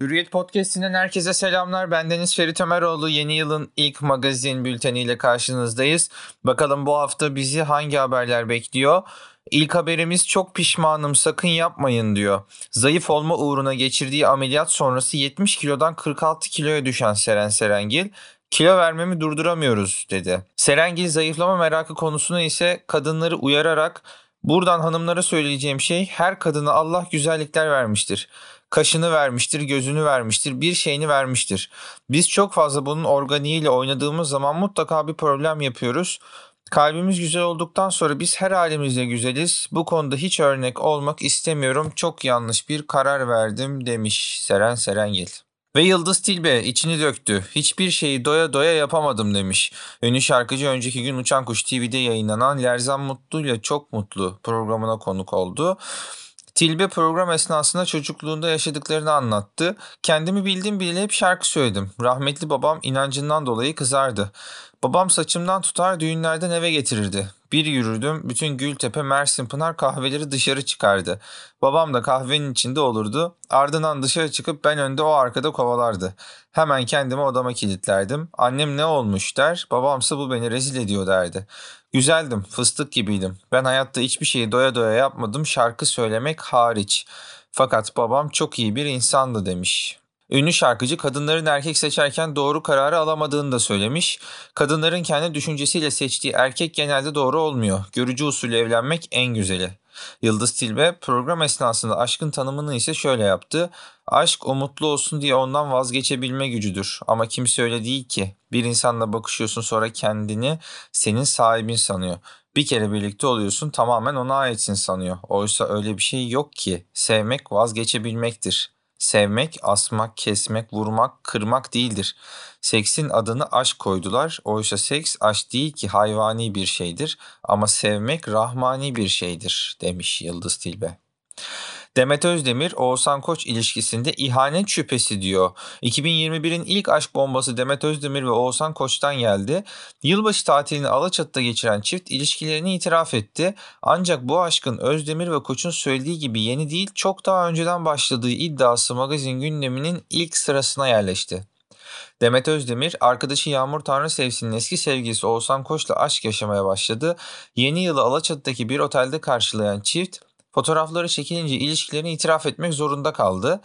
Hürriyet Podcast'inden herkese selamlar. Ben Deniz Ferit Ömeroğlu. Yeni yılın ilk magazin bülteniyle karşınızdayız. Bakalım bu hafta bizi hangi haberler bekliyor? İlk haberimiz çok pişmanım sakın yapmayın diyor. Zayıf olma uğruna geçirdiği ameliyat sonrası 70 kilodan 46 kiloya düşen Seren Serengil kilo vermemi durduramıyoruz dedi. Serengil zayıflama merakı konusuna ise kadınları uyararak buradan hanımlara söyleyeceğim şey her kadına Allah güzellikler vermiştir. Kaşını vermiştir, gözünü vermiştir, bir şeyini vermiştir. Biz çok fazla bunun organiğiyle oynadığımız zaman mutlaka bir problem yapıyoruz. Kalbimiz güzel olduktan sonra biz her halimizde güzeliz. Bu konuda hiç örnek olmak istemiyorum. Çok yanlış bir karar verdim demiş Seren Serengil. Ve Yıldız Tilbe içini döktü. Hiçbir şeyi doya doya yapamadım demiş. Ünlü şarkıcı önceki gün Uçan Kuş TV'de yayınlanan Lerzan Mutlu ile Çok Mutlu programına konuk oldu. Tilbe program esnasında çocukluğunda yaşadıklarını anlattı. Kendimi bildim bile hep şarkı söyledim. Rahmetli babam inancından dolayı kızardı. Babam saçımdan tutar düğünlerden eve getirirdi. Bir yürürdüm bütün Gültepe, Mersin, Pınar kahveleri dışarı çıkardı. Babam da kahvenin içinde olurdu. Ardından dışarı çıkıp ben önde o arkada kovalardı. Hemen kendimi odama kilitlerdim. Annem ne olmuş der, babamsa bu beni rezil ediyor derdi. Güzeldim, fıstık gibiydim. Ben hayatta hiçbir şeyi doya doya yapmadım, şarkı söylemek hariç. Fakat babam çok iyi bir insandı demiş. Ünlü şarkıcı kadınların erkek seçerken doğru kararı alamadığını da söylemiş. Kadınların kendi düşüncesiyle seçtiği erkek genelde doğru olmuyor. Görücü usulü evlenmek en güzeli. Yıldız Tilbe program esnasında aşkın tanımını ise şöyle yaptı. Aşk o mutlu olsun diye ondan vazgeçebilme gücüdür. Ama kimse öyle değil ki. Bir insanla bakışıyorsun sonra kendini senin sahibin sanıyor. Bir kere birlikte oluyorsun tamamen ona aitsin sanıyor. Oysa öyle bir şey yok ki. Sevmek vazgeçebilmektir. Sevmek, asmak, kesmek, vurmak, kırmak değildir. Seksin adını aşk koydular. Oysa seks aşk değil ki hayvani bir şeydir ama sevmek rahmani bir şeydir demiş Yıldız Tilbe. Demet Özdemir Oğuzhan Koç ilişkisinde ihanet şüphesi diyor. 2021'in ilk aşk bombası Demet Özdemir ve Oğuzhan Koç'tan geldi. Yılbaşı tatilini Alaçatı'da geçiren çift ilişkilerini itiraf etti. Ancak bu aşkın Özdemir ve Koç'un söylediği gibi yeni değil çok daha önceden başladığı iddiası magazin gündeminin ilk sırasına yerleşti. Demet Özdemir arkadaşı Yağmur Tanrısevsin'in eski sevgilisi Oğuzhan Koç'la aşk yaşamaya başladı. Yeni yılı Alaçatı'daki bir otelde karşılayan çift Fotoğrafları çekilince ilişkilerini itiraf etmek zorunda kaldı.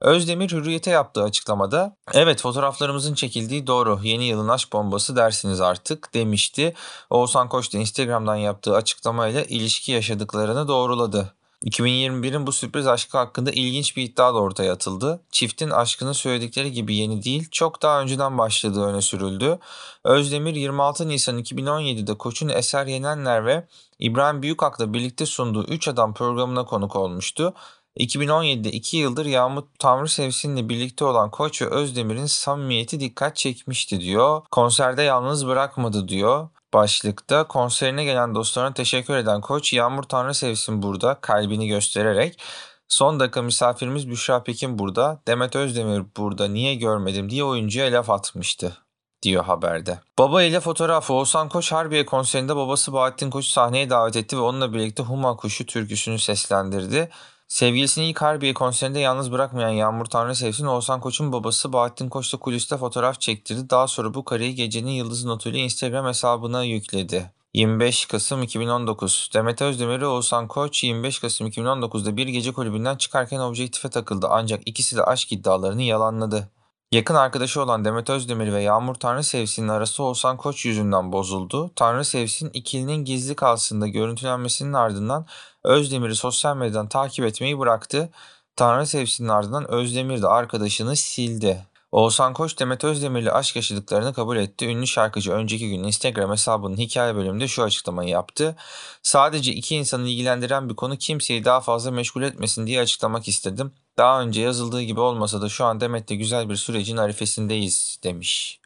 Özdemir Hürriyet'e yaptığı açıklamada evet fotoğraflarımızın çekildiği doğru yeni yılın aşk bombası dersiniz artık demişti. Oğuzhan Koç da Instagram'dan yaptığı açıklamayla ilişki yaşadıklarını doğruladı. 2021'in bu sürpriz aşkı hakkında ilginç bir iddia da ortaya atıldı. Çiftin aşkını söyledikleri gibi yeni değil, çok daha önceden başladığı öne sürüldü. Özdemir 26 Nisan 2017'de Koç'un Eser Yenenler ve İbrahim Büyükak'la birlikte sunduğu 3 Adam programına konuk olmuştu. 2017'de 2 yıldır Yağmur Tanrı Sevsin'le birlikte olan Koç ve Özdemir'in samimiyeti dikkat çekmişti diyor. Konserde yalnız bırakmadı diyor başlıkta konserine gelen dostlarına teşekkür eden koç Yağmur Tanrı sevsin burada kalbini göstererek son dakika misafirimiz Büşra Pekin burada Demet Özdemir burada niye görmedim diye oyuncuya laf atmıştı diyor haberde. Baba ile fotoğraf Oğuzhan Koç Harbiye konserinde babası Bahattin Koç'u sahneye davet etti ve onunla birlikte Huma Kuşu türküsünü seslendirdi. Sevgilisini ilk Harbiye konserinde yalnız bırakmayan Yağmur Tanrı Sevsin, Oğuzhan Koç'un babası Bahattin Koç'la kuliste fotoğraf çektirdi. Daha sonra bu kareyi gecenin yıldız notuyla Instagram hesabına yükledi. 25 Kasım 2019 Demet Özdemir ve Oğuzhan Koç 25 Kasım 2019'da bir gece kulübünden çıkarken objektife takıldı ancak ikisi de aşk iddialarını yalanladı. Yakın arkadaşı olan Demet Özdemir ve Yağmur Tanrı Sevsin'in arası Oğuzhan Koç yüzünden bozuldu. Tanrı Sevsin ikilinin gizli kalsında görüntülenmesinin ardından Özdemir'i sosyal medyadan takip etmeyi bıraktı. Tanrı Sevsin'in ardından Özdemir de arkadaşını sildi. Oğuzhan Koç Demet Özdemir'le aşk yaşadıklarını kabul etti. Ünlü şarkıcı önceki gün Instagram hesabının hikaye bölümünde şu açıklamayı yaptı. Sadece iki insanı ilgilendiren bir konu kimseyi daha fazla meşgul etmesin diye açıklamak istedim. Daha önce yazıldığı gibi olmasa da şu an Demet'le güzel bir sürecin arifesindeyiz demiş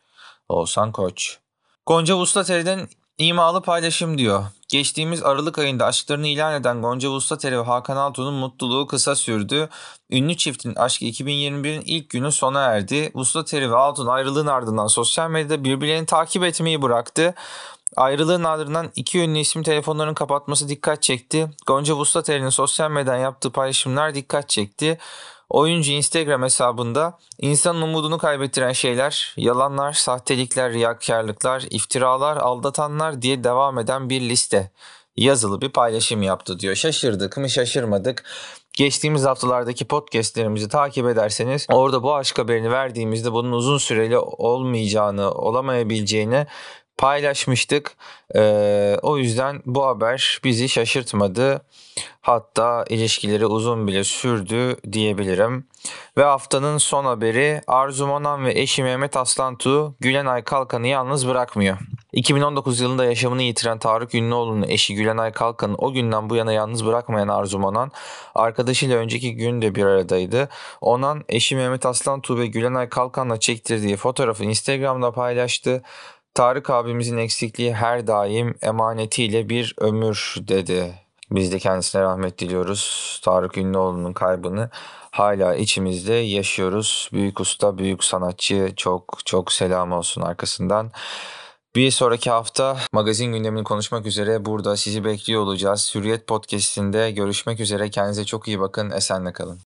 Oğuzhan Koç. Gonca Vuslateri'den imalı paylaşım diyor. Geçtiğimiz Aralık ayında aşklarını ilan eden Gonca Vustateri ve Hakan Altun'un mutluluğu kısa sürdü. Ünlü çiftin aşkı 2021'in ilk günü sona erdi. Vustateri ve Altun ayrılığın ardından sosyal medyada birbirlerini takip etmeyi bıraktı. Ayrılığın ardından iki ünlü isim telefonlarının kapatması dikkat çekti. Gonca Vuslateri'nin sosyal medyadan yaptığı paylaşımlar dikkat çekti. Oyuncu Instagram hesabında insanın umudunu kaybettiren şeyler, yalanlar, sahtelikler, riyakarlıklar, iftiralar, aldatanlar diye devam eden bir liste yazılı bir paylaşım yaptı diyor. Şaşırdık mı şaşırmadık. Geçtiğimiz haftalardaki podcastlerimizi takip ederseniz orada bu aşk haberini verdiğimizde bunun uzun süreli olmayacağını, olamayabileceğini paylaşmıştık. Ee, o yüzden bu haber bizi şaşırtmadı. Hatta ilişkileri uzun bile sürdü diyebilirim. Ve haftanın son haberi Arzu Monan ve eşi Mehmet Aslantu Gülenay Kalkan'ı yalnız bırakmıyor. 2019 yılında yaşamını yitiren Tarık Ünlüoğlu'nun eşi Gülenay Kalkan'ı o günden bu yana yalnız bırakmayan Arzu Monan arkadaşıyla önceki gün de bir aradaydı. Onan eşi Mehmet Aslantu ve Gülenay Kalkan'la çektirdiği fotoğrafı Instagram'da paylaştı. Tarık abimizin eksikliği her daim emanetiyle bir ömür dedi. Biz de kendisine rahmet diliyoruz. Tarık Ünlüoğlu'nun kaybını hala içimizde yaşıyoruz. Büyük usta, büyük sanatçı çok çok selam olsun arkasından. Bir sonraki hafta magazin gündemini konuşmak üzere burada sizi bekliyor olacağız. Hürriyet Podcast'inde görüşmek üzere. Kendinize çok iyi bakın. Esenle kalın.